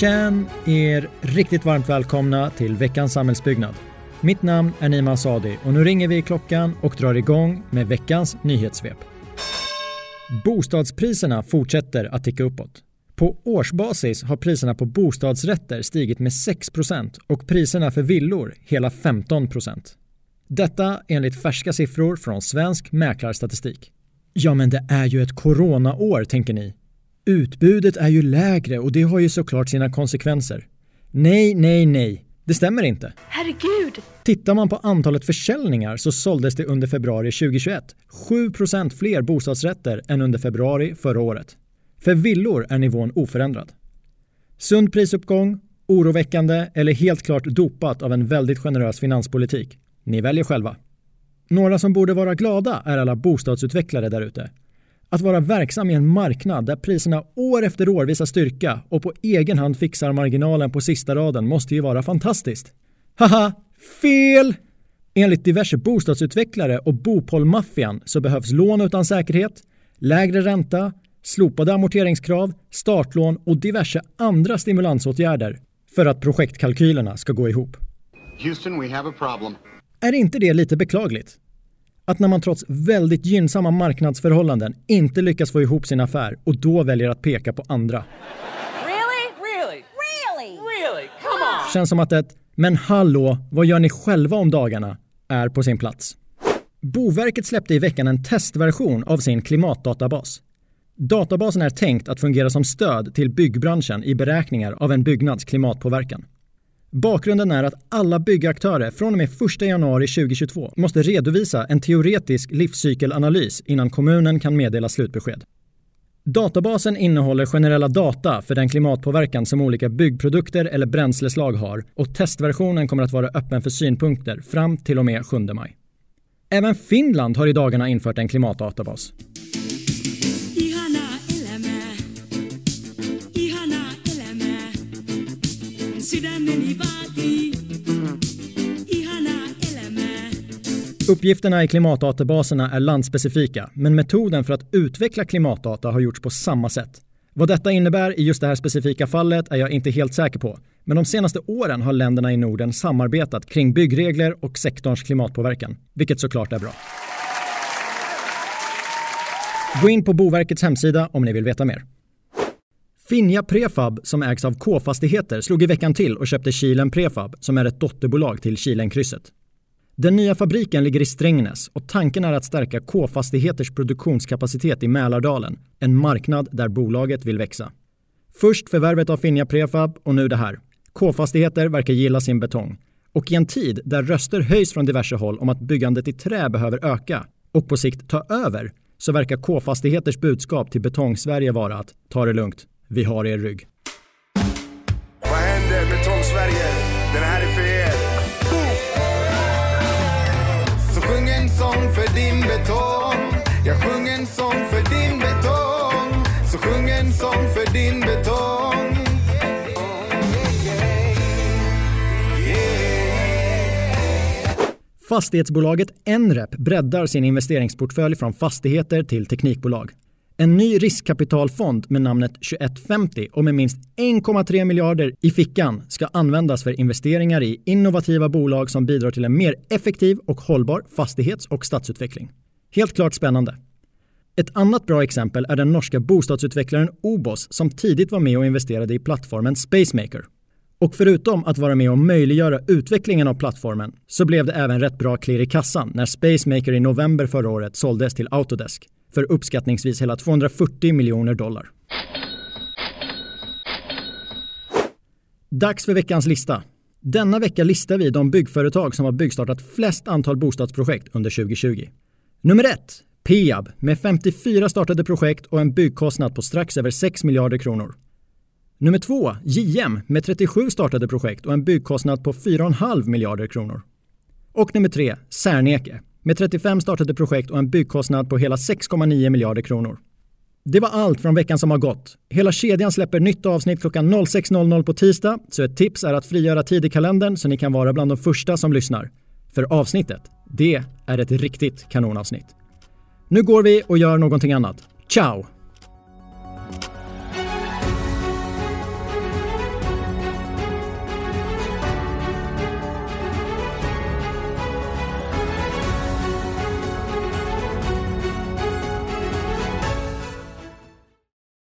Känn er riktigt varmt välkomna till veckans samhällsbyggnad. Mitt namn är Nima Sadi och nu ringer vi i klockan och drar igång med veckans nyhetssvep. Bostadspriserna fortsätter att ticka uppåt. På årsbasis har priserna på bostadsrätter stigit med 6% och priserna för villor hela 15% Detta enligt färska siffror från Svensk Mäklarstatistik. Ja, men det är ju ett coronaår, tänker ni. Utbudet är ju lägre och det har ju såklart sina konsekvenser. Nej, nej, nej. Det stämmer inte. Herregud! Tittar man på antalet försäljningar så såldes det under februari 2021 7% fler bostadsrätter än under februari förra året. För villor är nivån oförändrad. Sund prisuppgång, oroväckande eller helt klart dopat av en väldigt generös finanspolitik. Ni väljer själva. Några som borde vara glada är alla bostadsutvecklare där ute. Att vara verksam i en marknad där priserna år efter år visar styrka och på egen hand fixar marginalen på sista raden måste ju vara fantastiskt. Haha, fel! Enligt diverse bostadsutvecklare och Bopolmaffian så behövs lån utan säkerhet, lägre ränta, slopade amorteringskrav, startlån och diverse andra stimulansåtgärder för att projektkalkylerna ska gå ihop. Houston, we have a problem. Är inte det lite beklagligt? Att när man trots väldigt gynnsamma marknadsförhållanden inte lyckas få ihop sin affär och då väljer att peka på andra. Really? Really? Really? Really? Come on! Känns som att ett “men hallå, vad gör ni själva om dagarna?” är på sin plats. Boverket släppte i veckan en testversion av sin klimatdatabas. Databasen är tänkt att fungera som stöd till byggbranschen i beräkningar av en byggnads klimatpåverkan. Bakgrunden är att alla byggaktörer från och med 1 januari 2022 måste redovisa en teoretisk livscykelanalys innan kommunen kan meddela slutbesked. Databasen innehåller generella data för den klimatpåverkan som olika byggprodukter eller bränsleslag har och testversionen kommer att vara öppen för synpunkter fram till och med 7 maj. Även Finland har i dagarna infört en klimatdatabas. Sydämeni vaatii, ihanaa elämää. Uppgifterna i klimatdatabaserna är landspecifika, men metoden för att utveckla klimatdata har gjorts på samma sätt. Vad detta innebär i just det här specifika fallet är jag inte helt säker på, men de senaste åren har länderna i Norden samarbetat kring byggregler och sektorns klimatpåverkan, vilket såklart är bra. Gå in på Boverkets hemsida om ni vill veta mer. Finja Prefab, som ägs av K-fastigheter, slog i veckan till och köpte Kilen Prefab, som är ett dotterbolag till Kilenkrysset. Den nya fabriken ligger i Strängnäs och tanken är att stärka K-fastigheters produktionskapacitet i Mälardalen, en marknad där bolaget vill växa. Först förvärvet av Finja Prefab och nu det här. K-fastigheter verkar gilla sin betong. Och i en tid där röster höjs från diverse håll om att byggandet i trä behöver öka och på sikt ta över så verkar K-fastigheters budskap till Betongsverige vara att ta det lugnt, vi har er rygg. Vad händer Betong-Sverige? Den här är för er. Så sjung en sång för din betong Jag sjung en sång för din betong Så sjung en sång för din betong Fastighetsbolaget Enrep breddar sin investeringsportfölj från fastigheter till teknikbolag. En ny riskkapitalfond med namnet 2150 och med minst 1,3 miljarder i fickan ska användas för investeringar i innovativa bolag som bidrar till en mer effektiv och hållbar fastighets och stadsutveckling. Helt klart spännande. Ett annat bra exempel är den norska bostadsutvecklaren Obos som tidigt var med och investerade i plattformen Spacemaker. Och förutom att vara med och möjliggöra utvecklingen av plattformen så blev det även rätt bra klirr i kassan när Spacemaker i november förra året såldes till Autodesk för uppskattningsvis hela 240 miljoner dollar. Dags för veckans lista. Denna vecka listar vi de byggföretag som har byggstartat flest antal bostadsprojekt under 2020. Nummer 1. Peab med 54 startade projekt och en byggkostnad på strax över 6 miljarder kronor. Nummer 2. JM med 37 startade projekt och en byggkostnad på 4,5 miljarder kronor. Och nummer 3. Serneke med 35 startade projekt och en byggkostnad på hela 6,9 miljarder kronor. Det var allt från veckan som har gått. Hela kedjan släpper nytt avsnitt klockan 06.00 på tisdag, så ett tips är att frigöra tid i kalendern så ni kan vara bland de första som lyssnar. För avsnittet, det är ett riktigt kanonavsnitt. Nu går vi och gör någonting annat. Ciao!